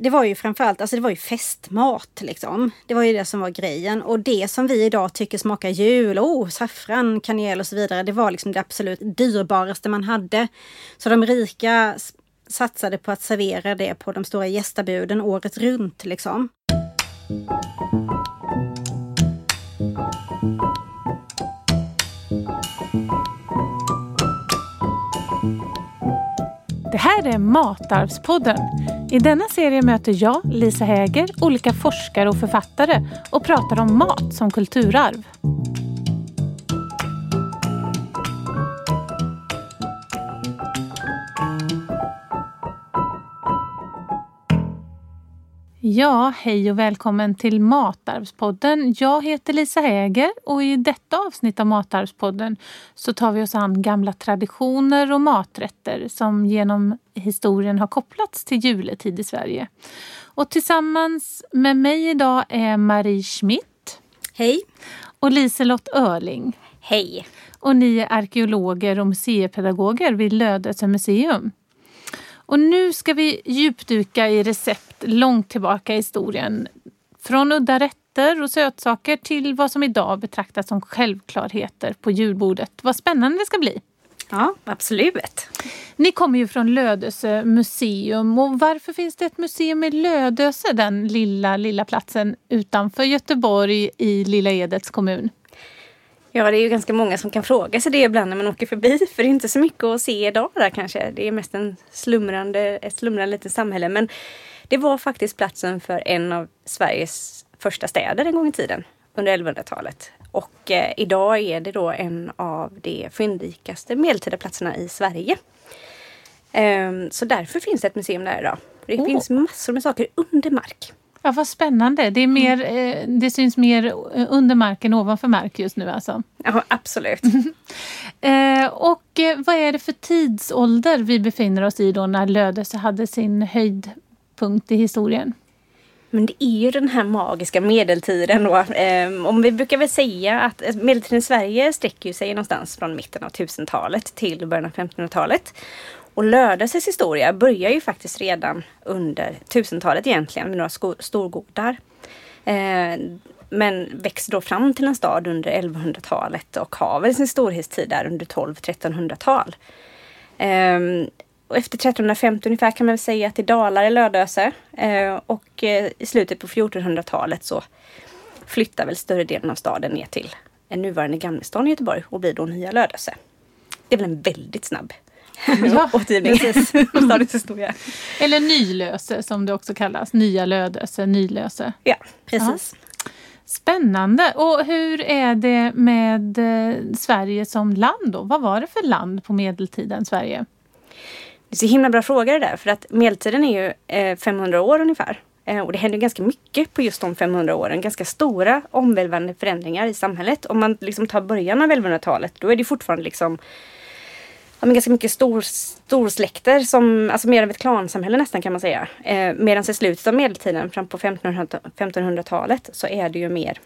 det var ju framförallt, alltså det var ju festmat liksom. Det var ju det som var grejen. Och det som vi idag tycker smakar jul, oh, saffran, kanel och så vidare, det var liksom det absolut dyrbaraste man hade. Så de rika satsade på att servera det på de stora gästabuden året runt liksom. Det här är Matarvspodden. I denna serie möter jag, Lisa Häger, olika forskare och författare och pratar om mat som kulturarv. Ja, hej och välkommen till Matarvspodden. Jag heter Lisa Häger och i detta avsnitt av Matarvspodden så tar vi oss an gamla traditioner och maträtter som genom historien har kopplats till juletid i Sverige. Och tillsammans med mig idag är Marie Schmidt. Hej! Och Liselott Örling. Hej! Och ni är arkeologer och museipedagoger vid Lödöse museum. Och nu ska vi djupdyka i recept långt tillbaka i historien. Från udda rätter och sötsaker till vad som idag betraktas som självklarheter på julbordet. Vad spännande det ska bli! Ja, absolut. Ni kommer ju från Lödöse museum och varför finns det ett museum i Lödöse, den lilla, lilla platsen utanför Göteborg i Lilla Edets kommun? Ja, det är ju ganska många som kan fråga sig det ibland när man åker förbi. För det är inte så mycket att se idag där kanske. Det är mest en slumrande, ett slumrande litet samhälle. Men det var faktiskt platsen för en av Sveriges första städer en gång i tiden. Under 1100-talet. Och eh, idag är det då en av de fyndrikaste medeltida platserna i Sverige. Um, så därför finns det ett museum där idag. Det oh. finns massor med saker under mark. Ja, vad spännande. Det, är mer, eh, det syns mer under mark än ovanför mark just nu alltså? Ja, absolut. eh, och eh, vad är det för tidsålder vi befinner oss i då när Lödöse hade sin punkt i historien? Men det är ju den här magiska medeltiden då. Ehm, om vi brukar väl säga att eh, medeltiden i Sverige sträcker sig någonstans från mitten av 1000-talet till början av 1500-talet. Och Lödöses historia börjar ju faktiskt redan under 1000-talet egentligen med några storgodar. Ehm, men växer då fram till en stad under 1100-talet och har väl sin storhetstid där under 12-1300-tal. Och efter 1350 ungefär kan man väl säga att det dalar i Lödöse. Eh, och eh, i slutet på 1400-talet så flyttar väl större delen av staden ner till en nuvarande Gamlestan i Göteborg och blir då nya Lödöse. Det är väl en väldigt snabb ja, återgivning stadens historia. Eller Nylöse som det också kallas. Nya Lödöse, Nylöse. Ja, precis. Ja. Spännande! Och hur är det med eh, Sverige som land då? Vad var det för land på medeltiden, Sverige? Det är så himla bra fråga det där för att medeltiden är ju eh, 500 år ungefär. Eh, och det händer ganska mycket på just de 500 åren. Ganska stora omvälvande förändringar i samhället. Om man liksom tar början av 1100-talet då är det fortfarande liksom ja, men ganska mycket stor, storsläkter, som, alltså mer av ett klansamhälle nästan kan man säga. Eh, Medan i slutet av medeltiden, fram på 1500-talet, så är det ju mer,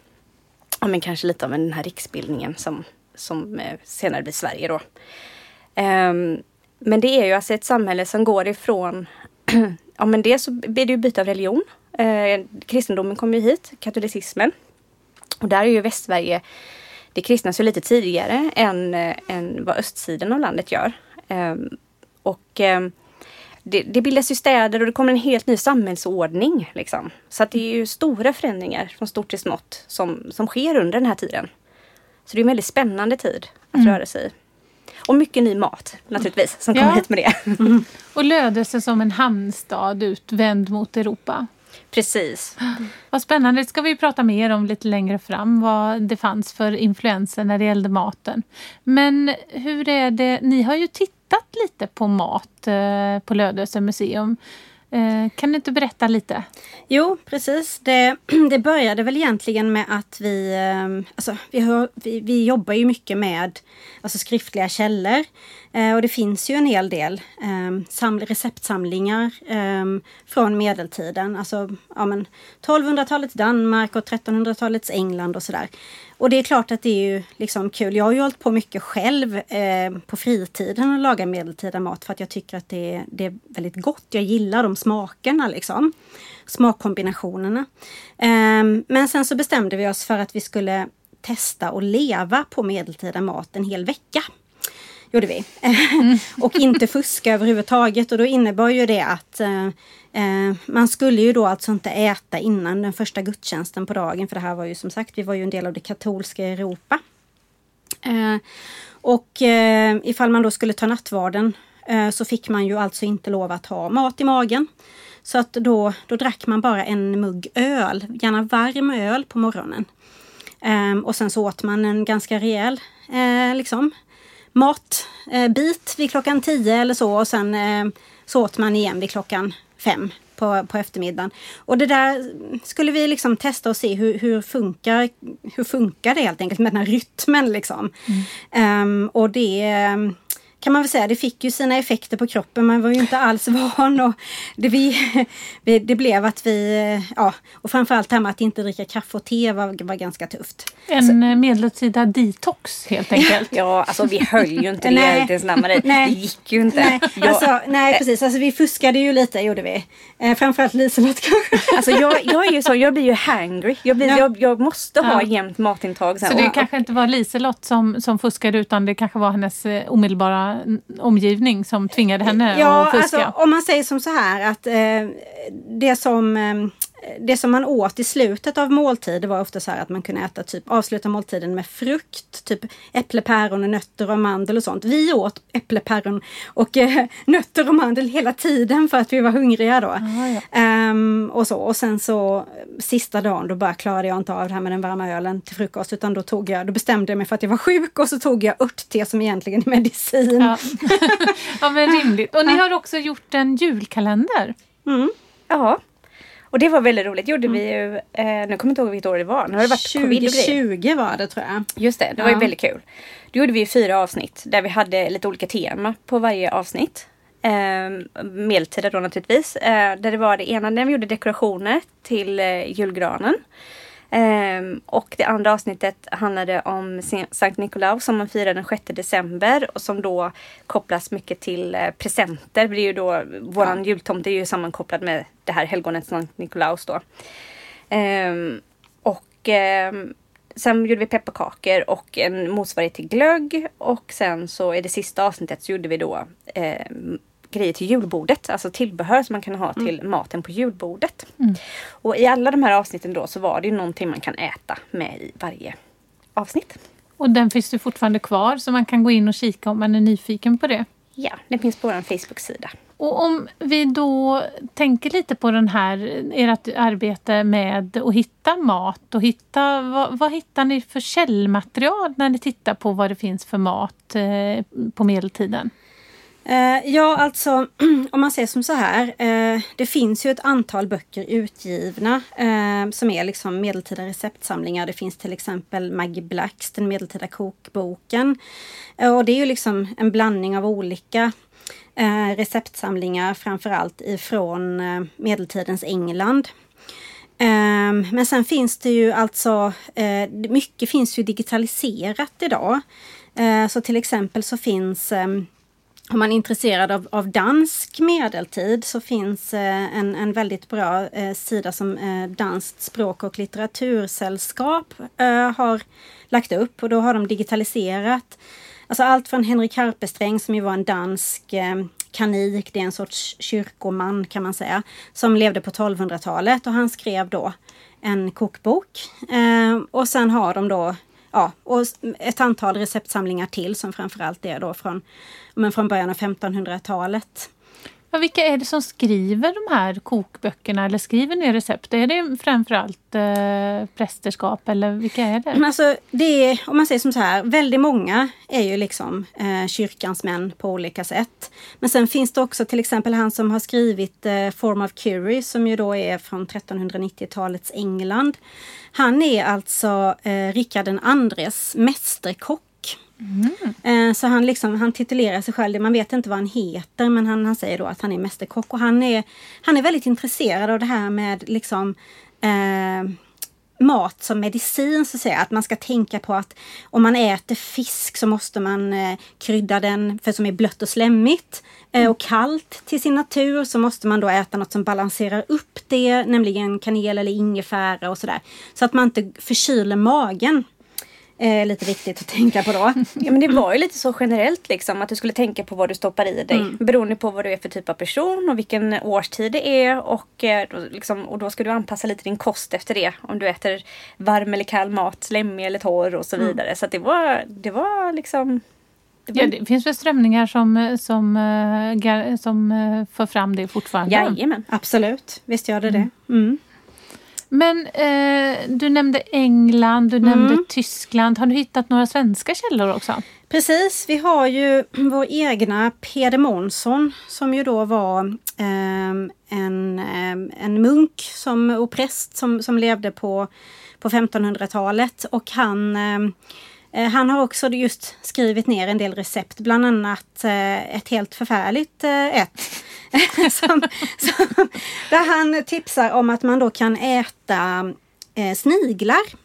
ja men kanske lite av den här riksbildningen som, som eh, senare blir Sverige då. Eh, men det är ju alltså ett samhälle som går ifrån, ja men det så blir det ju byte av religion. Eh, kristendomen kommer ju hit, katolicismen. Och där är ju Västsverige det kristnas ju lite tidigare än, äh, än vad östsidan av landet gör. Ähm, och ähm, det, det, bildas ju städer och det kommer en helt ny samhällsordning. Liksom. Så att det är ju stora förändringar från stort till smått som, som sker under den här tiden. Så det är en väldigt spännande tid att mm. röra sig i. Och mycket ny mat naturligtvis som kommer hit med det. Mm. Och Lödöse som en hamnstad utvänd mot Europa. Precis. Vad spännande. Det ska vi prata mer om lite längre fram. Vad det fanns för influenser när det gällde maten. Men hur är det? Ni har ju tittat lite på mat eh, på Lödöse museum. Eh, kan du inte berätta lite? Jo, precis. Det, det började väl egentligen med att vi, eh, alltså, vi, hör, vi, vi jobbar ju mycket med alltså, skriftliga källor. Eh, och det finns ju en hel del eh, receptsamlingar eh, från medeltiden. Alltså ja, 1200-talets Danmark och 1300-talets England och sådär. Och det är klart att det är ju liksom kul. Jag har ju hållit på mycket själv eh, på fritiden och lagat medeltida mat för att jag tycker att det är, det är väldigt gott. Jag gillar de smakerna liksom. Smakkombinationerna. Eh, men sen så bestämde vi oss för att vi skulle testa och leva på medeltida mat en hel vecka gjorde vi. Mm. och inte fuska överhuvudtaget och då innebar ju det att eh, eh, man skulle ju då alltså inte äta innan den första gudstjänsten på dagen för det här var ju som sagt, vi var ju en del av det katolska Europa. Eh, och eh, ifall man då skulle ta nattvarden eh, så fick man ju alltså inte lov att ha mat i magen. Så att då, då drack man bara en mugg öl, gärna varm öl på morgonen. Eh, och sen så åt man en ganska rejäl eh, liksom, matbit vid klockan 10 eller så och sen eh, så åt man igen vid klockan 5 på, på eftermiddagen. Och det där skulle vi liksom testa och se hur, hur, funkar, hur funkar det helt enkelt med den här rytmen. Liksom. Mm. Um, och det kan man väl säga, det fick ju sina effekter på kroppen. Man var ju inte alls van och det, vi, det blev att vi, ja, och framförallt det här med att inte dricka kaffe och te var, var ganska tufft. En Så, medeltida detox helt enkelt. ja, alltså vi höll ju inte det inte ens närmare. Det gick ju inte. Nej, jag, alltså, nej precis, alltså, vi fuskade ju lite gjorde vi. Eh, framförallt Liselott kanske. alltså jag, jag är ju så, jag blir ju hangry. Jag, blir, ja. jag, jag måste ha ja. jämnt matintag. Sen. Så det och, kanske inte var Liselott som, som fuskade utan det kanske var hennes eh, omedelbara omgivning som tvingade henne ja, att fuska? Alltså, om man säger som så här att eh, det som eh, det som man åt i slutet av måltid var ofta så här att man kunde äta typ avsluta måltiden med frukt, typ äpple, päron, nötter och mandel och sånt. Vi åt äpple, päron och äh, nötter och mandel hela tiden för att vi var hungriga då. Ah, ja. um, och så och sen så sista dagen då bara klarade jag inte av det här med den varma ölen till frukost utan då tog jag, då bestämde jag mig för att jag var sjuk och så tog jag örtte som egentligen är medicin. Ja, ja men rimligt. Och ni har också gjort en julkalender. Mm. Ja. Och det var väldigt roligt. gjorde mm. vi ju, eh, nu kommer jag inte ihåg vilket år det var. Nu har det varit 2020 var det tror jag. Just det, det ja. var ju väldigt kul. Då gjorde vi fyra avsnitt där vi hade lite olika tema på varje avsnitt. Eh, medeltida då naturligtvis. Eh, där det var det ena när vi gjorde dekorationer till eh, julgranen. Um, och det andra avsnittet handlade om Sankt Nikolaus som man firar den 6 december och som då kopplas mycket till uh, presenter. Det är ju då, våran ja. jultomte är ju sammankopplad med det här helgonet Sankt Nikolaus då. Um, och um, Sen gjorde vi pepparkakor och en motsvarighet till glögg och sen så i det sista avsnittet så gjorde vi då eh, grejer till julbordet. Alltså tillbehör som man kan ha mm. till maten på julbordet. Mm. Och i alla de här avsnitten då så var det ju någonting man kan äta med i varje avsnitt. Och den finns ju fortfarande kvar så man kan gå in och kika om man är nyfiken på det. Ja, den finns på vår Facebook-sida. Och om vi då tänker lite på den här, ert arbete med att hitta mat och hitta, vad, vad hittar ni för källmaterial när ni tittar på vad det finns för mat eh, på medeltiden? Eh, ja, alltså om man säger som så här. Eh, det finns ju ett antal böcker utgivna eh, som är liksom medeltida receptsamlingar. Det finns till exempel Maggie Blacks Den medeltida kokboken. Eh, och det är ju liksom en blandning av olika eh, receptsamlingar, framförallt ifrån eh, medeltidens England. Ehm, men sen finns det ju alltså, eh, mycket finns ju digitaliserat idag. Eh, så till exempel så finns ehm, om man är intresserad av, av dansk medeltid så finns eh, en, en väldigt bra eh, sida som eh, Danskt språk och litteratursällskap eh, har lagt upp. Och då har de digitaliserat. Alltså allt från Henrik Harpesträng som ju var en dansk eh, kanik, det är en sorts kyrkoman kan man säga, som levde på 1200-talet och han skrev då en kokbok. Eh, och sen har de då ja, och ett antal receptsamlingar till som framförallt är då från, men från början av 1500-talet. Ja, vilka är det som skriver de här kokböckerna eller skriver ner recept? Är det framförallt eh, prästerskap eller vilka är det? Alltså, det är, om man säger som så här, väldigt många är ju liksom eh, kyrkans män på olika sätt. Men sen finns det också till exempel han som har skrivit eh, Form of Curie som ju då är från 1390-talets England. Han är alltså eh, Rikard den andres mästerkock Eh, Så han, liksom, han titulerar sig själv, man vet inte vad han heter men han, han säger då att han är mästerkock och han är, han är väldigt intresserad av det här med liksom eh, mat som medicin så att säga. Att man ska tänka på att om man äter fisk så måste man eh, krydda den för som är blött och slemmigt eh, och kallt till sin natur så måste man då äta något som balanserar upp det, nämligen kanel eller ingefära och sådär. Så att man inte förkyler magen. Eh, lite viktigt att tänka på då. Ja men det var ju lite så generellt liksom att du skulle tänka på vad du stoppar i dig. Mm. Beroende på vad du är för typ av person och vilken årstid det är. Och, eh, då, liksom, och då ska du anpassa lite din kost efter det. Om du äter varm eller kall mat, slemmig eller torr och så Mm. vidare. Så att det var, det var liksom... Det var, Ja, det finns väl strömningar som, som, eh, som eh, för fram det fortfarande? Jajamän. Absolut, visst gör det det. Mm. Men eh, du nämnde England, du nämnde Tyskland. Har du hittat några svenska källor också? Precis, vi har ju vår egna Peder Månsson som ju då var ehm, en, ehm, en munk som, och präst som, som levde på, på 1500-talet och han ehm, eh, Eh, han har också just skrivit ner en del recept, bland annat eh, ett helt förfärligt eh, ett. som, som, där han tipsar om att man då kan äta sniglar.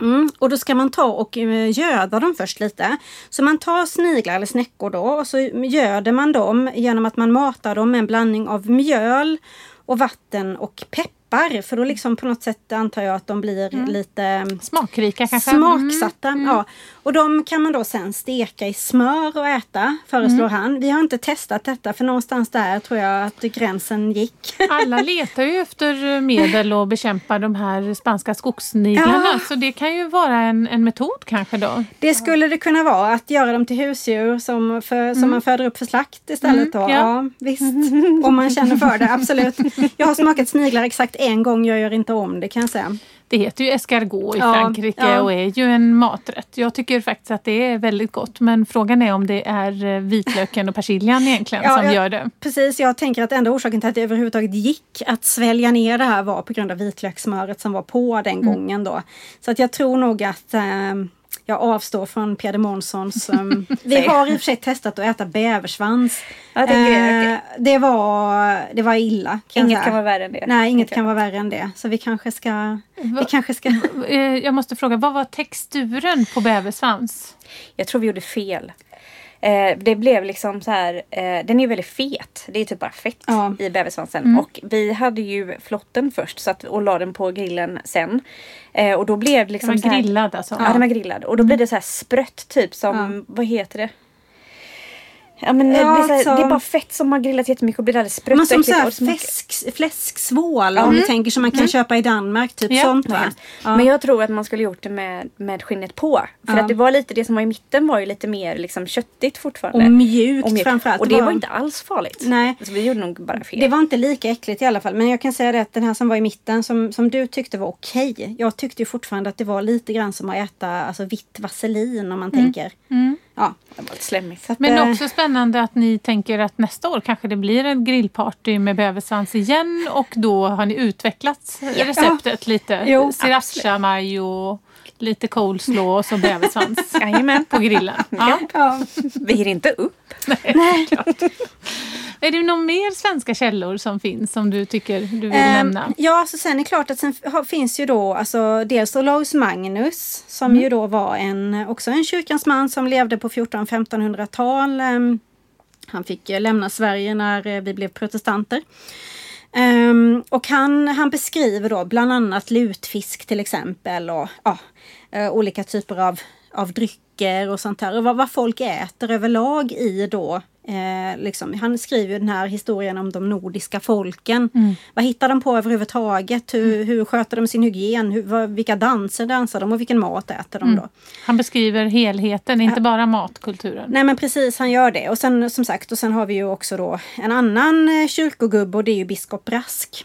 Mm, och då ska man ta och göda dem först lite. Så man tar sniglar eller snäckor då och så göder man dem genom att man matar dem med en blandning av mjöl och vatten och peppar. För då liksom på något sätt antar jag att de blir lite Smakrika kanske? Smaksatta. Ja. Och de kan man då sen steka i smör och äta, föreslår han. Vi har inte testat detta för någonstans där tror jag att gränsen gick. Alla letar ju efter medel att bekämpa de här spanska skogssniglarna. Ja. Så det kan ju vara en, en metod kanske då. Det skulle det kunna vara, att göra dem till husdjur som, för, som man föder upp för slakt istället. Då. Mm, ja. Ja. visst. Om man känner för det, absolut. Jag har smakat sniglar exakt en gång, jag gör inte om det kan jag säga. Det heter ju escargot i Ja, Frankrike ja. och är ju en maträtt. Jag tycker faktiskt att det är väldigt gott. Men frågan är om det är eh, vitlöken och persiljan egentligen Ja, som jag- gör det. Precis, jag tänker att enda orsaken till att det överhuvudtaget gick att svälja ner det här var på grund av vitlökssmöret som var på den Mm. gången då. Så att jag tror nog att eh, jag avstår från Peder Månssons... ehm, vi har i och för sig testat att äta bäversvans. Ja, det är. Eh, det, var, det var illa. Kan Inget kan vara värre än det. Nej, inget kan vara värre än det. Så vi kanske ska... Vi Va- kanske ska... Eh, Jag måste fråga, vad var texturen på bäversvans? Jag tror vi gjorde fel. Eh, det blev liksom så här, eh, den är väldigt fet. Det är typ bara fett Ja. i bäversvansen. Mm. Och vi hade ju flotten först så att, och la den på grillen sen. Eh, och då blev det liksom Den så var här, grillad alltså? Ja, den var grillad. Och då blir det så här sprött typ som, vad heter det? Ja men Ja, det, blir så här, alltså- det är bara fett som har grillats jättemycket och blir alldeles sprött Men och som äckligt så här och smakar- fläsk, fläsksvål om du tänker som man kan köpa i Danmark. Typ Ja. sånt va? Ja. Men jag tror att man skulle gjort det med, med skinnet på. För Ja. att det var lite, det som var i mitten var ju lite mer liksom köttigt fortfarande. Och mjukt Och mjukt. framförallt. Och det var inte alls farligt. Nej. Alltså, vi gjorde nog bara fel. Det var inte lika äckligt i alla fall. Men jag kan säga det att den här som var i mitten som, som du tyckte var okej. Jag tyckte ju fortfarande att det var lite grann som att äta alltså, vitt vaselin om man tänker. Mm. Ja, Det var lite slemmigt. Men eh, också spännande att ni tänker att nästa år kanske det blir en grillparty med bäversvans igen och då har ni utvecklat receptet lite. Jo, Sriracha mayo, lite coleslaw och så bäversvans Jajamän. på grillen. Ja. ja. Vi ger inte upp. Nej. Är det några mer svenska källor som finns som du tycker du vill Ehm, nämna? Ja, så sen är det klart att sen finns ju då alltså dels Olaus Magnus som Mm. ju då var en, också en kyrkans man som levde på 1400-1500-tal. Ehm, han fick lämna Sverige när eh, vi blev protestanter. Um, och han, han beskriver då bland annat lutfisk till exempel och ja, uh, olika typer av, av drycker och sånt här. Och vad, vad folk äter överlag i då. Eh, liksom. Han skriver den här historien om de nordiska folken. Vad hittar de på överhuvudtaget? Hur, hur sköter de sin hygien? Hur, vad, vilka danser dansar de och vilken mat äter de då? Han beskriver helheten, inte bara matkulturen. Nej men precis, han gör det. Och sen som sagt, och sen har vi ju också då en annan eh, kyrkogubbe och det är ju biskop Brask.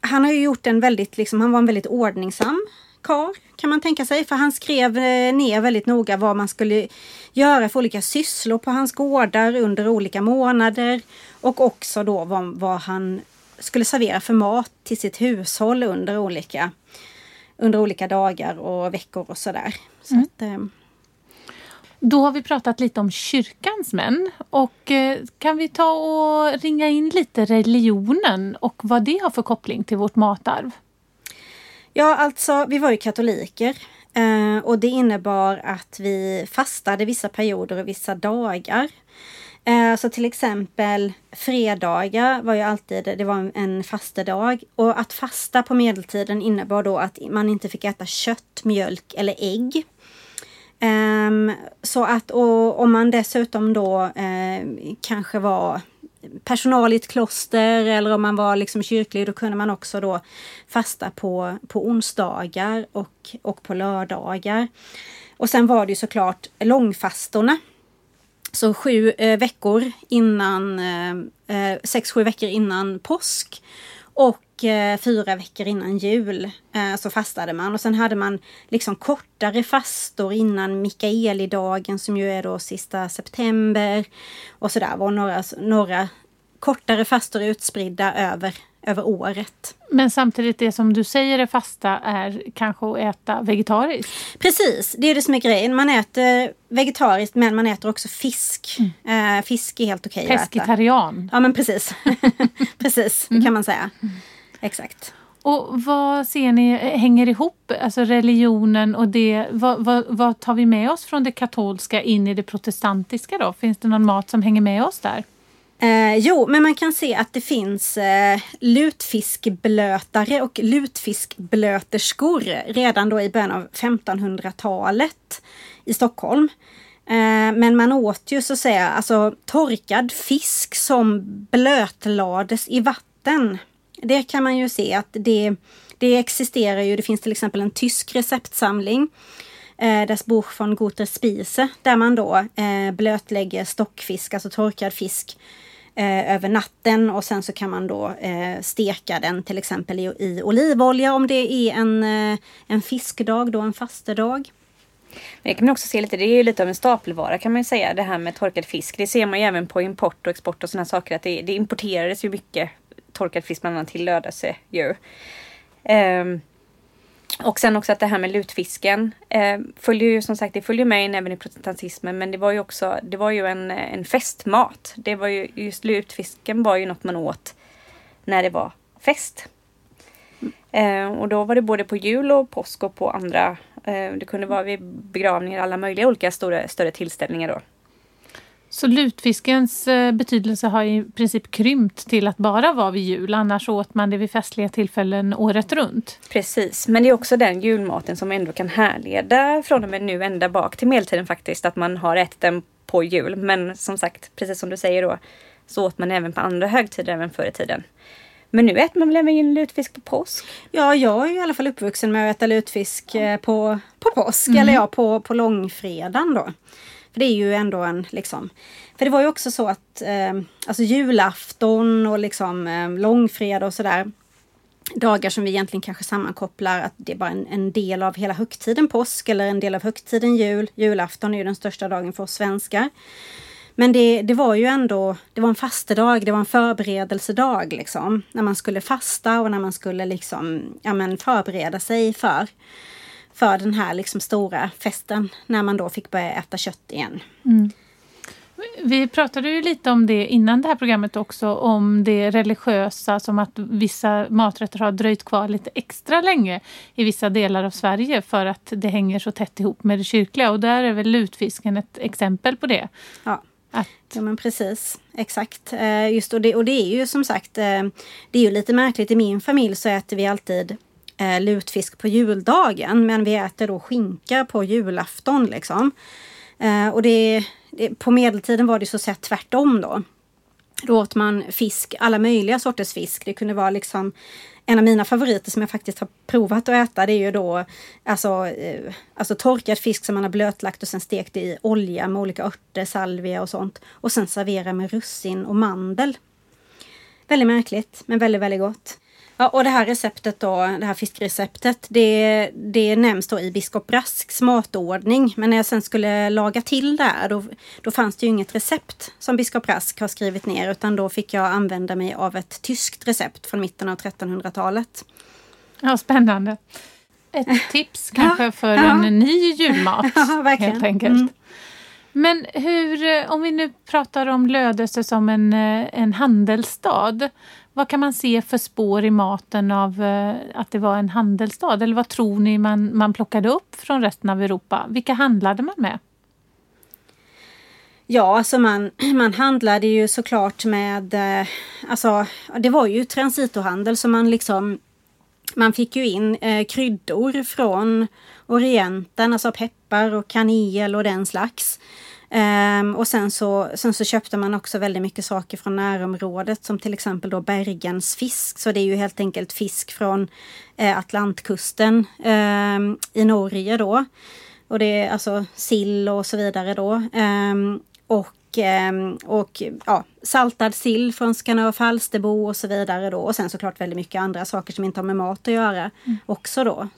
Han har ju gjort en väldigt, liksom, han var en väldigt ordningsam karl kan man tänka sig. För han skrev eh, ner väldigt noga vad man skulle göra för olika sysslor på hans gårdar under olika månader. Och också då vad, vad han skulle servera för mat till sitt hushåll under olika, under olika dagar och veckor och sådär. Så att, eh, Då har vi pratat lite om kyrkans män och eh, kan vi ta och ringa in lite religionen och vad det har för koppling till vårt matarv? Ja, alltså vi var ju katoliker eh, och det innebar att vi fastade vissa perioder och vissa dagar. Eh, så till exempel fredagar var ju alltid, det var en fastedag. Och att fasta på medeltiden innebar då att man inte fick äta kött, mjölk eller ägg. Um, så att om man dessutom då eh, kanske var personal i ett kloster eller om man var liksom kyrklig, då kunde man också då fasta på, på onsdagar och, och på lördagar. Och sen var det ju såklart långfastorna. Så sju eh, veckor innan, eh, eh sex, sju veckor innan påsk och fyra veckor innan jul eh, så fastade man. Och sen hade man liksom kortare fastor innan Mikaelidagen som ju är då sista september. Och sådär var några, några kortare fastor utspridda över, över året. Men samtidigt det som du säger är fasta är kanske att äta vegetariskt? Precis, det är det som är grejen. Man äter vegetariskt men man äter också fisk. Mm. Eh, fisk är helt okej okay att äta. Pescetarian. Ja men precis. precis, det kan man säga. Mm. Exakt. Och vad ser ni hänger ihop, alltså religionen och det, vad, vad, vad, tar vi med oss från det katolska in i det protestantiska då? Finns det någon mat som hänger med oss där? Eh, jo, men man kan se att det finns eh, lutfiskblötare och lutfiskblöterskor redan då i början av 1500-talet i Stockholm. Eh, men man åt ju så att säga alltså torkad fisk som blötlades i vatten. Det kan man ju se att det, det existerar ju. Det finns till exempel en tysk receptsamling eh, Das Buch von Guter Spise där man då eh, blötlägger stockfisk, alltså torkad fisk eh, över natten och sen så kan man då eh, steka den till exempel i, i olivolja om det är en, eh, en fiskdag, då en fastedag. Det kan man också se lite, det är ju lite av en stapelvara kan man ju säga det här med torkad fisk. Det ser man ju även på import och export och sådana saker att det, det importerades ju mycket torkad fisk bland annat till ju. Um, och sen också att det här med lutfisken eh, följer ju som sagt det följer med in även i protestantismen men det var ju också det var ju en, en festmat. Det var ju just lutfisken var ju något man åt när det var fest. Eh, och då var det både på jul och påsk och på andra. Eh, det kunde vara vid begravningar, alla möjliga olika stora, större tillställningar då. Så lutfiskens eh, betydelse har i princip krympt till att bara vara vid jul. Annars åt man det vid festliga tillfällen året runt. Precis, men det är också den julmaten som ändå kan härleda från och med nu ända bak till medeltiden faktiskt. Att man har ätit den på jul. Men som sagt, precis som du säger då, så åt man även på andra högtider även förr i tiden. Men nu äter man väl även lutfisk på påsk? Ja, jag är i alla fall uppvuxen med att äta lutfisk eh, på, på påsk. Mm. Eller ja, på, på långfredagen då. För det är ju ändå en liksom... För det var ju också så att eh, alltså julafton och liksom eh, långfredag och sådär. Dagar som vi egentligen kanske sammankopplar att det är bara en, en, del av hela högtiden påsk eller en del av högtiden jul. Julafton är ju den största dagen för oss svenskar. Men det, det var ju ändå, det var en fastedag, det var en förberedelsedag liksom. När man skulle fasta och när man skulle liksom, ja men förbereda sig för för den här liksom stora festen när man då fick börja äta kött igen. Mm. Vi pratade ju lite om det innan det här programmet också, om det religiösa som att vissa maträtter har dröjt kvar lite extra länge i vissa delar av Sverige för att det hänger så tätt ihop med det kyrkliga och där är väl lutfisken ett exempel på det. Ja. Att... Ja men precis, exakt. Eh, just och det, och det är ju som sagt, eh, det är ju lite märkligt. I min familj så äter vi alltid eh, lutfisk på juldagen men vi äter då skinka på julafton liksom. Eh, och det, det, på medeltiden var det så sett tvärtom då. Då åt man fisk, alla möjliga sorters fisk. Det kunde vara liksom en av mina favoriter som jag faktiskt har provat att äta det är ju då alltså, eh, alltså torkad fisk som man har blötlagt och sen stekt i olja med olika örter, salvia och sånt. Och sen servera med russin och mandel. Väldigt märkligt men väldigt, väldigt gott. Ja, och det här receptet då, det här fiskreceptet, det, det nämns då i biskop Brasks matordning. Men när jag sen skulle laga till det här, då, då fanns det ju inget recept som biskop Brask har skrivit ner, utan då fick jag använda mig av ett tyskt recept från mitten av 1300-talet. Ja, spännande. Ett tips kanske för ja. en ny julmat. Ja, verkligen. Helt enkelt. Mm. Men hur, om vi nu pratar om Lödöse som en, eh, en handelsstad. Vad kan man se för spår i maten av eh, att det var en handelsstad? Eller vad tror ni man, man plockade upp från resten av Europa? Vilka handlade man med? Ja, alltså man, man handlade ju såklart med, eh, alltså det var ju transitohandel så man liksom man fick ju in eh, kryddor från Orienten, alltså peppar och kanel och den slags. Um, och sen så, sen så köpte man också väldigt mycket saker från närområdet som till exempel då Bergens fisk. Så det är ju helt enkelt fisk från eh, Atlantkusten eh, i Norge då. Och det är alltså sill och så vidare då. Um, och Ehm, och ja, saltad sill från Skanör Falsterbo och så vidare då. Och sen såklart väldigt mycket andra saker som inte har med mat att göra mm. också då.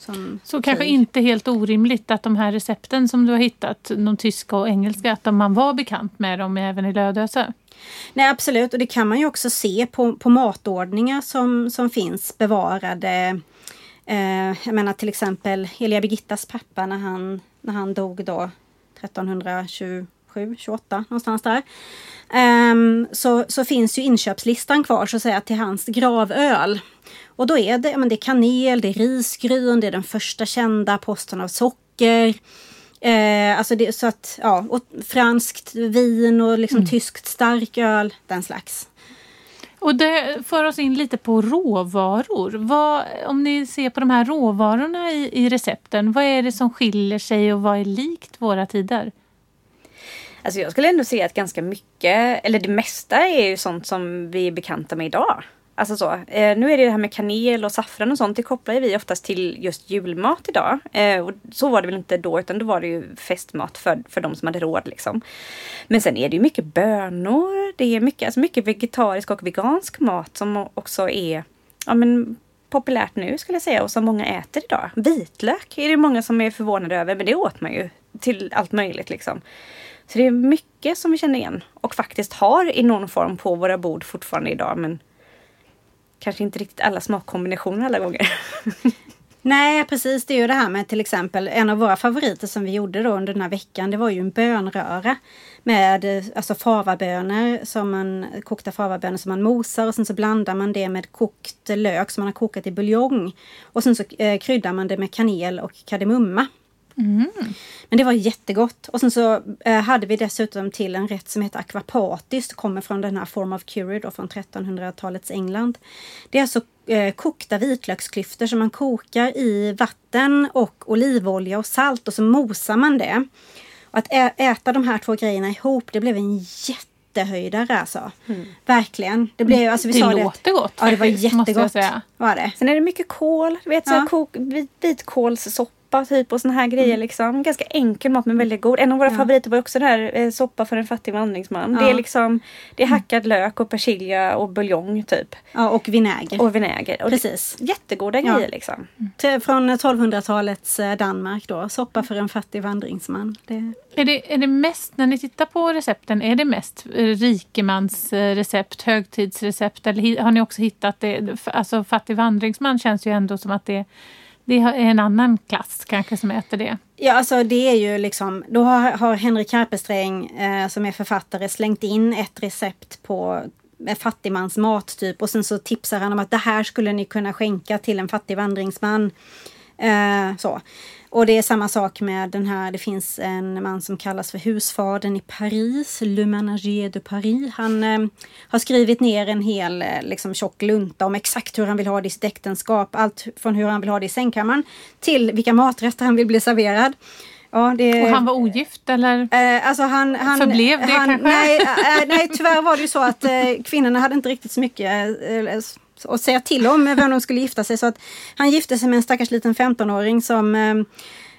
så kanske inte helt orimligt att de här recepten som du har hittat, de tyska och engelska, att man var bekant med dem även i Lödöse? Nej absolut och det kan man ju också se på, på matordningar som, som finns bevarade. Eh, jag menar till exempel Elia Birgittas pappa när han, när han dog då 1320 27, 28 någonstans där. Um, så, så finns ju inköpslistan kvar så att säga till hans gravöl. Och då är det, men det är kanel, det är risgryn, det är den första kända posten av socker. Eh, alltså det, så att, ja, och franskt vin och liksom mm. tyskt starköl, den slags. Och det för oss in lite på råvaror. Vad, om ni ser på de här råvarorna i, i recepten, vad är det som skiljer sig och vad är likt våra tider? Alltså jag skulle ändå säga att ganska mycket, eller det mesta är ju sånt som vi är bekanta med idag. Alltså så. Eh, nu är det det här med kanel och saffran och sånt. Det kopplar vi oftast till just julmat idag. Eh, och så var det väl inte då utan då var det ju festmat för, för de som hade råd liksom. Men sen är det ju mycket bönor. Det är mycket, alltså mycket vegetarisk och vegansk mat som också är ja, men, populärt nu skulle jag säga och som många äter idag. Vitlök är det många som är förvånade över men det åt man ju till allt möjligt liksom. Så det är mycket som vi känner igen och faktiskt har i någon form på våra bord fortfarande idag men kanske inte riktigt alla smakkombinationer alla gånger. Nej precis, det är ju det här med till exempel en av våra favoriter som vi gjorde då under den här veckan. Det var ju en bönröra med alltså favabönor, som man, kokta favabönor som man mosar och sen så blandar man det med kokt lök som man har kokat i buljong. Och sen så eh, kryddar man det med kanel och kardemumma. Mm. Men det var jättegott. Och sen så eh, hade vi dessutom till en rätt som heter aquapatis. Kommer från den här Form of Curry då, från 1300-talets England. Det är alltså eh, kokta vitlöksklyftor som man kokar i vatten och olivolja och salt och så mosar man det. Och att äta de här två grejerna ihop, det blev en jätte jättehöjdare alltså. Mm. Verkligen. Det, blev, alltså, vi det sa låter det. gott. Ja, det var jättegott. Var det. Sen är det mycket kål. vet, ja. så kok, vitkålssoppa soppa typ och såna här grejer mm. liksom. Ganska enkel mat men väldigt god. En av våra ja. favoriter var också det här eh, soppa för en fattig vandringsman. Ja. Det är liksom Det är hackad lök och persilja och buljong typ. Ja och vinäger. Och vinäger. Och Precis. jättegoda ja. grejer liksom. Till, från 1200-talets eh, Danmark då. Soppa för en fattig vandringsman. Det... Är, det, är det mest, när ni tittar på recepten, är det mest eh, rikemans recept, högtidsrecept eller har ni också hittat det? Alltså fattig vandringsman känns ju ändå som att det det är en annan klass kanske som äter det. Ja, alltså det är ju liksom, då har, har Henrik Karpesträng eh, som är författare slängt in ett recept på fattigmansmat typ och sen så tipsar han om att det här skulle ni kunna skänka till en fattig vandringsman. Eh, så. Och det är samma sak med den här, det finns en man som kallas för husfadern i Paris, Le Manager de Paris. Han eh, har skrivit ner en hel eh, liksom, tjock lunta om exakt hur han vill ha det i sitt äktenskap. Allt från hur han vill ha det i sängkammaren till vilka maträtter han vill bli serverad. Ja, det... Och han var ogift eller? Eh, alltså han, han, Förblev det han, kanske? Nej, eh, nej, tyvärr var det ju så att eh, kvinnorna hade inte riktigt så mycket eh, och säga till om vem de skulle gifta sig. Så att han gifte sig med en stackars liten 15-åring som eh,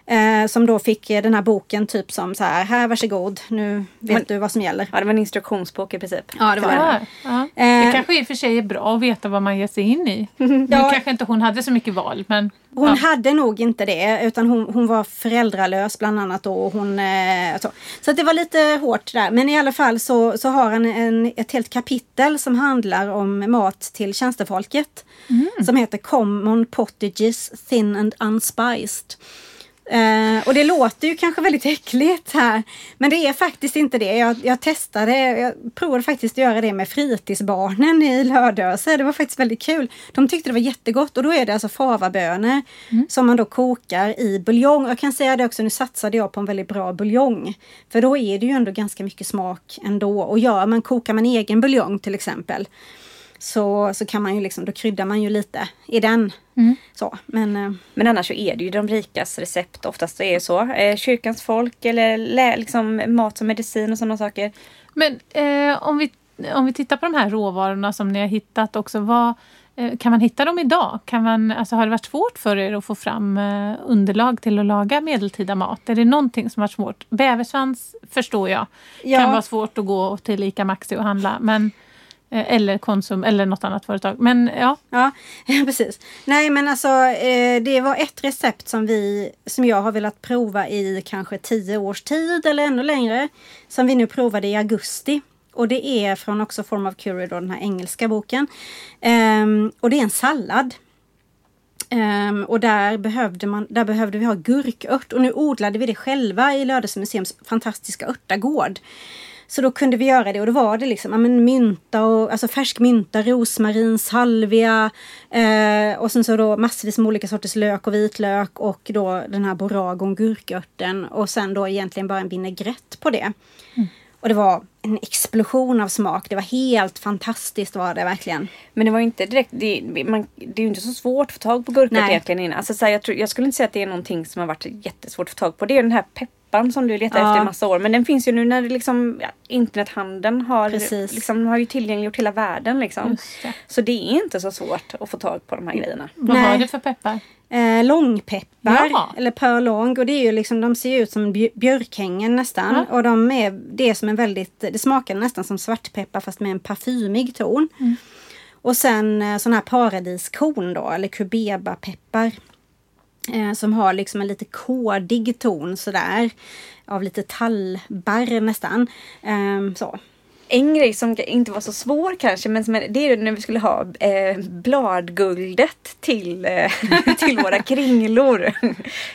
eh, Eh, som då fick den här boken typ som så här, här varsågod, nu vet Men, du vad som gäller. Ja, det var en instruktionsbok i princip. Ja, det var det. Ja. Eh, det kanske i och för sig är bra att veta vad man ger sig in i. ja. Nu kanske inte hon hade så mycket val, men... Hon ja. hade nog inte det, utan hon, hon var föräldralös bland annat då. Och hon, eh, så så det var lite hårt där. Men i alla fall så, så har han en, ett helt kapitel som handlar om mat till tjänstefolket. Mm. Som heter Common Pottages Thin and Unspiced. Eh, och det låter ju kanske väldigt äckligt här. Men det är faktiskt inte det. Jag, jag testade, jag provade faktiskt att göra det med fritidsbarnen i Lödöse. Det var faktiskt väldigt kul. De tyckte det var jättegott och då är det alltså favabönor mm. som man då kokar i buljong. Jag kan säga det också, nu satsade jag på en väldigt bra buljong. För då är det ju ändå ganska mycket smak ändå. Och gör man, kokar man egen buljong till exempel så, så kan man ju liksom, då kryddar man ju lite i den. Mm. Så, men, eh, men annars så är det ju de rikas recept oftast det är så. Eh, kyrkans folk eller liksom mat som medicin och sådana saker. Men eh, om, vi, om vi tittar på de här råvarorna som ni har hittat också. Vad, eh, kan man hitta dem idag? Kan man, alltså, har det varit svårt för er att få fram eh, underlag till att laga medeltida mat? Är det någonting som varit svårt? Bäversvans förstår jag ja. kan vara svårt att gå till ICA Maxi och handla. Men Eh, eller Konsum eller något annat företag. Men ja. Ja, precis. Nej men alltså eh, det var ett recept som vi som jag har velat prova i kanske tio års tid eller ännu längre. Som vi nu provade i augusti. Och det är från också Form of Curie, då, den här engelska boken. Ehm, och det är en sallad. Um, och där behövde, man, där behövde vi ha gurkört och nu odlade vi det själva i Lödöse museums fantastiska örtagård. Så då kunde vi göra det och då var det liksom ja, men mynta och alltså färsk mynta, rosmarin, salvia eh, och sen så då massvis med olika sorters lök och vitlök och då den här boragon, gurkörten och sen då egentligen bara en vinägrett på det. Mm. Och det var en explosion av smak. Det var helt fantastiskt var det verkligen. Men det var inte direkt, det, man, det är ju inte så svårt att få tag på gurkört egentligen. Alltså, så här, jag, tror, jag skulle inte säga att det är någonting som har varit jättesvårt att få tag på. Det är den här pepp pepparn som du letar ja. efter i massa år. Men den finns ju nu när det liksom, ja, internethandeln har, liksom, har ju tillgängliggjort hela världen. Liksom. Det. Så det är inte så svårt att få tag på de här grejerna. Vad har du för peppar? Eh, långpeppar ja. eller purlong och det är ju liksom, de ser ut som björkhängen nästan. Ja. Och de är, det är som en väldigt, det smakar nästan som svartpeppar fast med en parfymig ton. Mm. Och sen eh, sån här paradiskorn då, eller kubebapeppar. Eh, som har liksom en lite kodig ton sådär. Av lite tallbarr nästan. Eh, så. En grej som inte var så svår kanske, men är, det är när vi skulle ha eh, bladguldet till, eh, till våra kringlor.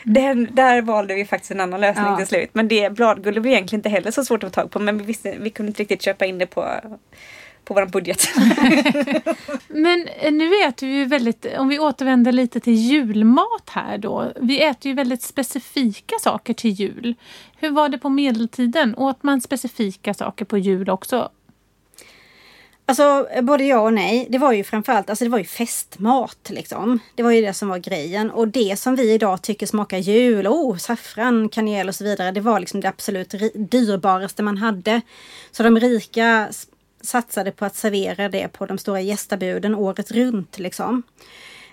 Den, där valde vi faktiskt en annan lösning ja. till slut. Men det bladguldet var egentligen inte heller så svårt att få tag på, men vi, visste, vi kunde inte riktigt köpa in det på på vår budget. Men eh, nu äter vi ju väldigt, om vi återvänder lite till julmat här då. Vi äter ju väldigt specifika saker till jul. Hur var det på medeltiden? Åt man specifika saker på jul också? Alltså både ja och nej. Det var ju framförallt alltså det var ju festmat. Liksom. Det var ju det som var grejen. Och det som vi idag tycker smakar jul, oh, saffran, kanel och så vidare. Det var liksom det absolut dyrbaraste man hade. Så de rika satsade på att servera det på de stora gästabuden året runt. Liksom.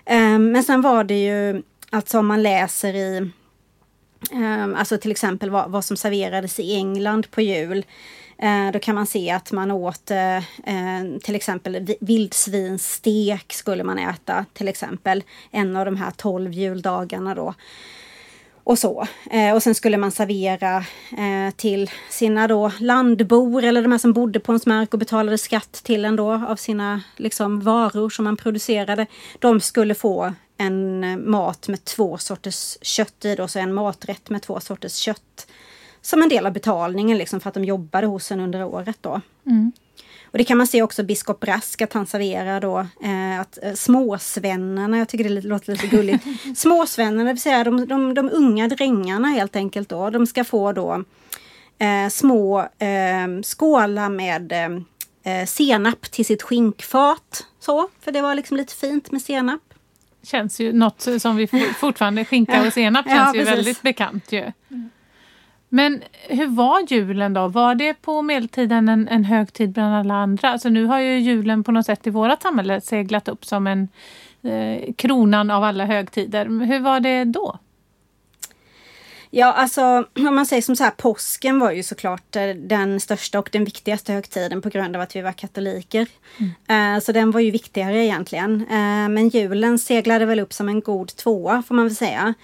Ehm, men sen var det ju, alltså om man läser i, ehm, alltså till exempel vad, vad, som serverades i England på jul. Eh, då kan man se att man åt eh, eh, till exempel vildsvinsstek skulle man äta till exempel. En av de här tolv juldagarna då och så. Eh, och sen skulle man servera eh, till sina då landbor eller de här som bodde på ens mark och betalade skatt till en då av sina liksom, varor som man producerade. De skulle få en eh, mat med två sorters kött i, då, så en maträtt med två sorters kött. Som en del av betalningen liksom för att de jobbade hos en under året då. Mm. Och det kan man se också biskop Rask att han serverar då eh, att eh, småsvennarna, jag tycker det låter lite gulligt. småsvennarna, det vill säga de, de, de unga drängarna helt enkelt då, de ska få då eh, små eh, skålar med eh, senap till sitt skinkfat. Så, för det var liksom lite fint med senap. Känns ju något som vi fortfarande, skinka och senap känns ja, ju väldigt bekant ju. Mm. Men hur var julen då? Var det på medeltiden en, en högtid bland alla andra? Alltså nu har ju julen på något sätt i vårt samhälle seglat upp som en eh, kronan av alla högtider. Hur var det då? Ja, alltså om man säger som så här, påsken var ju såklart eh, den största och den viktigaste högtiden på grund av att vi var katoliker. Mm. Uh, så den var ju viktigare egentligen. Uh, men julen seglade väl upp som en god tvåa får man väl säga.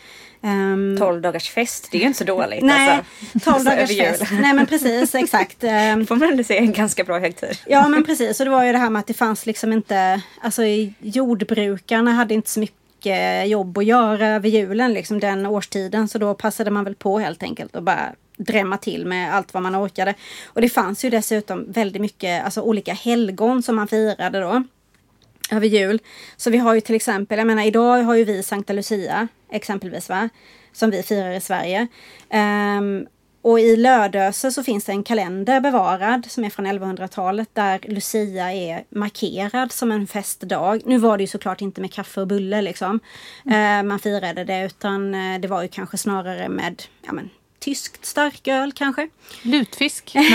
Um, 12 dagars fest, det är ju inte så dåligt. Nej, alltså, 12 dagars fest. Nej men precis, exakt. Um, får man ändå säga en ganska bra högtid. ja men precis, och det var ju det här med att det fanns liksom inte, alltså jordbrukarna hade inte så mycket mycket jobb att göra över julen, liksom den årstiden. Så då passade man väl på helt enkelt och bara drämma till med allt vad man orkade. Och det fanns ju dessutom väldigt mycket, alltså olika helgon som man firade då över jul. Så vi har ju till exempel, jag menar idag har ju vi Sankta Lucia exempelvis va, som vi firar i Sverige. Um, och i Lödöse så finns det en kalender bevarad som är från 1100-talet där Lucia är markerad som en festdag. Nu var det ju såklart inte med kaffe och bulle liksom. Mm. man firade det utan eh, det var ju kanske snarare med ja, men, tyskt starköl kanske. Lutfisk?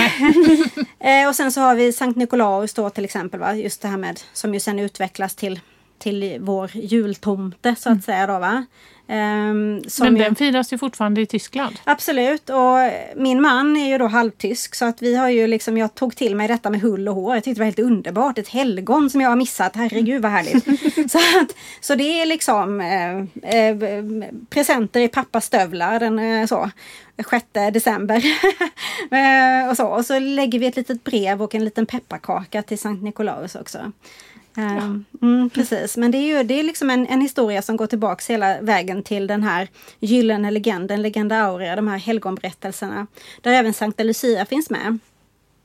Eh, och sen så har vi Sankt Nikolaus då till exempel. Va? Just det här med som ju sen utvecklas till, till vår jultomte så att mm. säga. Då, va? Um, Men den firas ju fortfarande i Tyskland. Absolut och min man är ju då halvtysk så att vi har ju liksom, jag tog till mig detta med hull och hår. Jag tyckte det var helt underbart. Ett helgon som jag har missat. Herregud vad härligt. så, att, så det är liksom eh, eh, presenter i pappas stövlar den eh, så. 6 december. eh, och, så. och så lägger vi ett litet brev och en liten pepparkaka till Sankt Nikolaus också. Ja. Ehm, mm, precis, men det är ju det är liksom en, en historia som går tillbaks hela vägen till den här gyllene legenden, Legenda Aurea, de här helgonberättelserna. Där även Sankta Lucia finns med.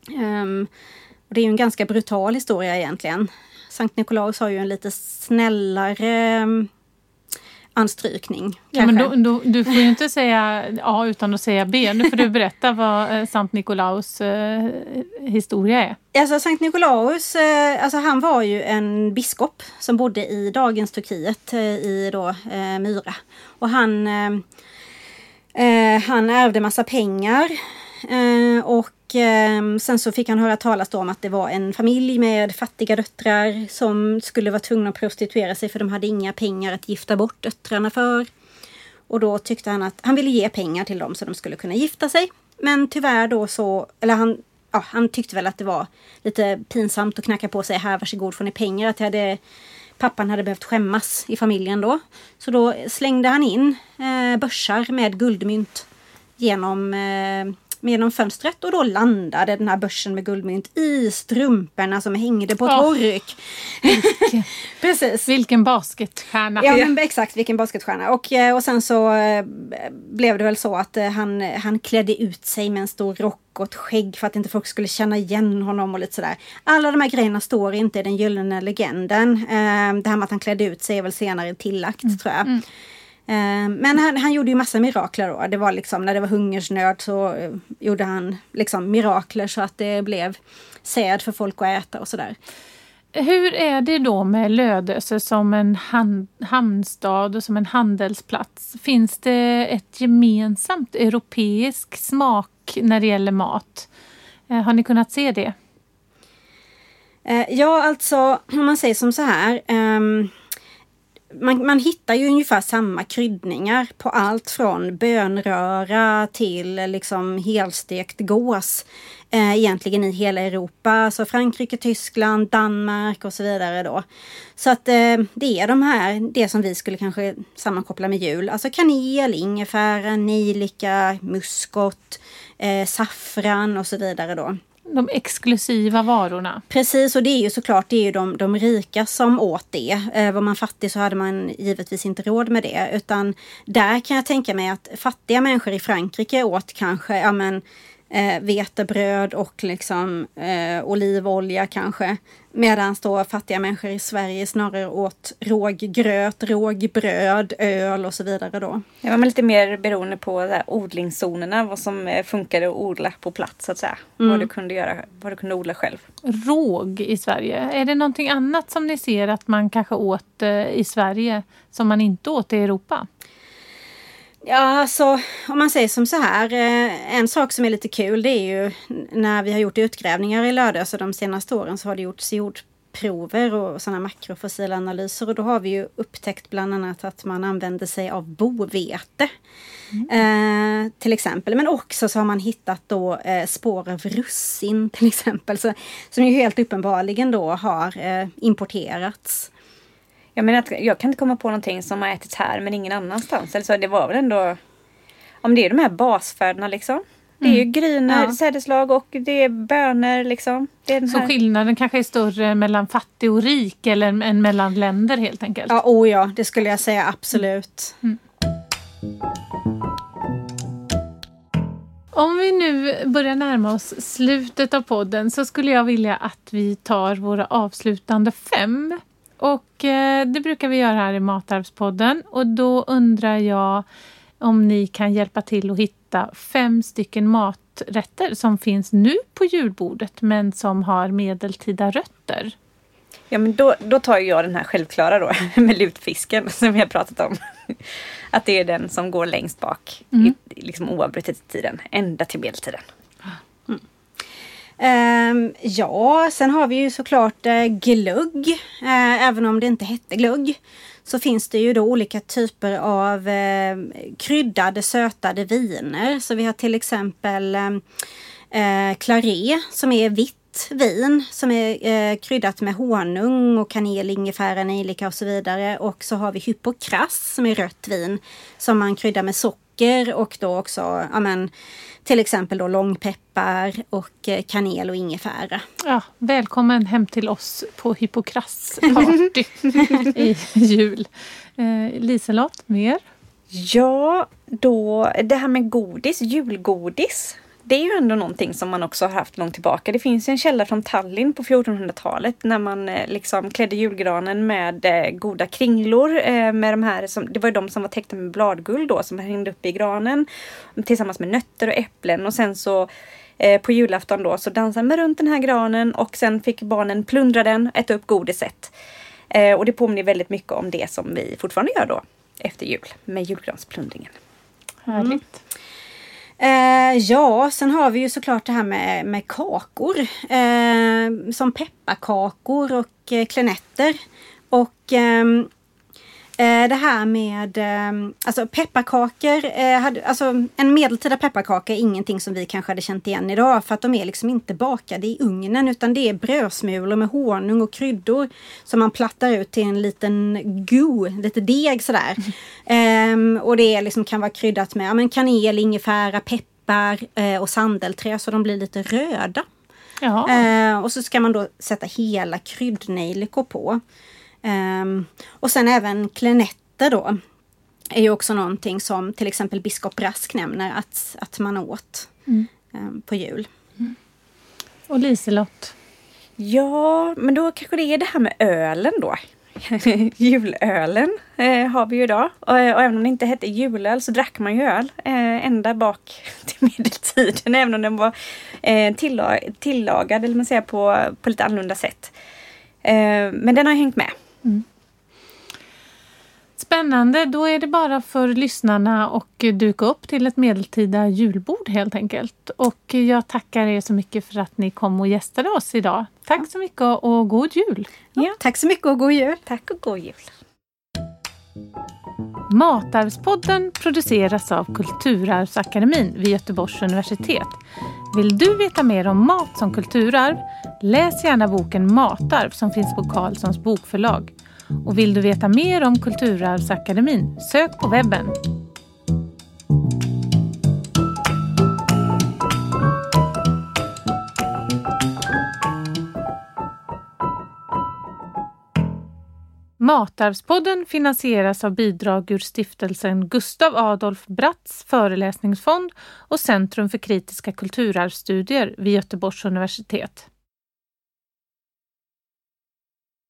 Um, och det är ju en ganska brutal historia egentligen. Sankt Nikolaus har ju en lite snällare anstrykning. Ja, men då, då, du får ju inte säga A utan att säga B. Nu får du berätta vad eh, Sankt Nikolaus eh, historia är. Alltså Sankt Nikolaus, eh, alltså han var ju en biskop som bodde i dagens Turkiet eh, i då eh, Myra. Och han, eh, han ärvde massa pengar Eh, och eh, sen så fick han höra talas om att det var en familj med fattiga döttrar som skulle vara tvungna att prostituera sig för de hade inga pengar att gifta bort döttrarna för. Och då tyckte han att han ville ge pengar till dem så de skulle kunna gifta sig. Men tyvärr då så, eller han, ja, han tyckte väl att det var lite pinsamt att knacka på sig här varsågod får ni pengar. Att hade, pappan hade behövt skämmas i familjen då. Så då slängde han in eh, börsar med guldmynt genom eh, genom fönstret och då landade den här börsen med guldmynt i strumporna som hängde på oh. tork. Precis. Vilken basketstjärna. Ja, men exakt vilken basketstjärna. Och, eh, och sen så eh, blev det väl så att eh, han, han klädde ut sig med en stor rock och ett skägg för att inte folk skulle känna igen honom och lite sådär. Alla de här grejerna står inte i den gyllene legenden. Det här med att han klädde ut sig är väl senare tillagt mm. tror jag. Mm. Eh, men han, han, gjorde ju massa mirakler då. Det var liksom när det var hungersnöd så eh, gjorde han liksom mirakler så att det blev säd för folk att äta och sådär. Hur är det då med Lödöse som en hand, hamnstad och som en handelsplats? Finns det ett gemensamt europeisk smak när det gäller mat? Eh, har ni kunnat se det? Ja, alltså om man säger som så här. Um, man, man hittar ju ungefär samma kryddningar på allt från bönröra till liksom helstekt gås. Eh, egentligen i hela Europa, alltså Frankrike, Tyskland, Danmark och så vidare då. Så att eh, det är de här, det som vi skulle kanske sammankoppla med jul, alltså kanel, ingefära, nejlika, muskot, eh, saffran och så vidare då de exklusiva varorna. Precis, och det är ju såklart det är ju de, de rika som åt det. Eh, var man fattig så hade man givetvis inte råd med det. Utan där kan jag tänka mig att fattiga människor i Frankrike åt kanske ja, men, eh, vetebröd och liksom eh, olivolja kanske. Medan då fattiga människor i Sverige snarare åt råggröt, rågbröd, öl och så vidare då. Det var lite mer beroende på där, odlingszonerna, vad som eh, funkade att odla på plats så att säga. Mm. Vad du kunde göra, vad du kunde odla själv. Råg i Sverige, är det någonting annat som ni ser att man kanske åt eh, i Sverige som man inte åt i Europa? Ja, alltså om man säger som så här. Eh, en sak som är lite kul det är ju när vi har gjort utgrävningar i Lödöse de senaste åren så har det gjorts jordprover och sådana makrofossila analyser och då har vi ju upptäckt bland annat att man använder sig av bovete. Mm. Eh, till exempel. Men också så har man hittat då eh, spår av russin till exempel. Så, som ju helt uppenbarligen då har eh, importerats. Jag menar att jag kan inte komma på någonting som har ätits här men ingen annanstans. Eller så det var väl ändå... Om det är de här basfödorna liksom. Det är ju gryner, ja. sädeslag och det är bönor. Liksom. Är Så skillnaden kanske är större mellan fattig och rik eller än mellan länder helt enkelt? Ja, oh ja, det skulle jag säga absolut. Mm. Om vi nu börjar närma oss slutet av podden så skulle jag vilja att vi tar våra avslutande fem. Och eh, det brukar vi göra här i Matarvspodden och då undrar jag om ni kan hjälpa till att hitta fem stycken maträtter som finns nu på julbordet men som har medeltida rötter. Ja men då, då tar jag den här självklara då med lutfisken som vi har pratat om. Att det är den som går längst bak mm. i, liksom oavbrutet i tiden, ända till medeltiden. Um, ja, sen har vi ju såklart uh, glögg. Uh, även om det inte hette glögg så finns det ju då olika typer av uh, kryddade sötade viner. Så vi har till exempel uh, Claré som är vitt vin som är kryddat med honung och kanel, ingefära, nejlika och så vidare. Och så har vi hypokrass som är rött vin som man kryddar med socker och då också ja, men, till exempel då långpeppar och eh, kanel och ingefära. Ja, välkommen hem till oss på hypokrassparty i jul. Eh, Liselott, mer? Ja, då det här med godis, julgodis det är ju ändå någonting som man också har haft långt tillbaka. Det finns en källa från Tallinn på 1400-talet när man eh, liksom klädde julgranen med eh, goda kringlor. Eh, med de här som, det var ju de som var täckta med bladguld då som hängde upp i granen. Tillsammans med nötter och äpplen och sen så på julafton då så dansade man runt den här granen och sen fick barnen plundra den, äta upp godiset. och det påminner väldigt mycket om det som vi fortfarande gör då efter jul med julgransplundringen. Härligt. Mm. Eh, ja, sen har vi ju såklart det här med, med kakor. Eh, som pepparkakor och eh, klenetter. Och Eh, det här med eh, alltså pepparkakor. Eh, hade, alltså en medeltida pepparkaka är ingenting som vi kanske hade känt igen idag för att de är liksom inte bakade i ugnen utan det är brödsmulor med honung och kryddor som man plattar ut till en liten go, lite deg sådär. Mm. och det liksom kan vara kryddat med ja, men kanel, ingefära, peppar eh, och sandelträ så de blir lite röda. Eh, och så ska man då sätta hela kryddnejlikor på. Um, och sen även klenetter då. Är ju också någonting som till exempel biskop Brask nämner att, att man åt mm. um, på jul. Mm. Och Liselott? Ja, men då kanske det är det här med ölen då. Julölen eh, har vi ju idag. Och, och, även om det inte hette julöl så drack man ju öl eh, ända bak till medeltiden. Även om den var eh, tillag, tillagad eller man säger, på, på lite annorlunda sätt. Eh, men den har hängt med. Mm. Spännande, då är det bara för lyssnarna att duka upp till ett medeltida julbord helt enkelt. Och jag tackar er så mycket för att ni kom och gästade oss idag. Tack ja. så mycket och god jul! Ja, tack så mycket och god jul! Tack och god jul! Matarvspodden produceras av Kulturarvsakademin vid Göteborgs universitet. Vill du veta mer om mat som kulturarv? Läs gärna boken Matarv som finns på Carlssons bokförlag. Och vill du veta mer om Kulturarvsakademin? Sök på webben. Matarvspodden finansieras av bidrag ur stiftelsen Gustav Adolf Bratts föreläsningsfond och Centrum för kritiska kulturarvsstudier vid Göteborgs universitet.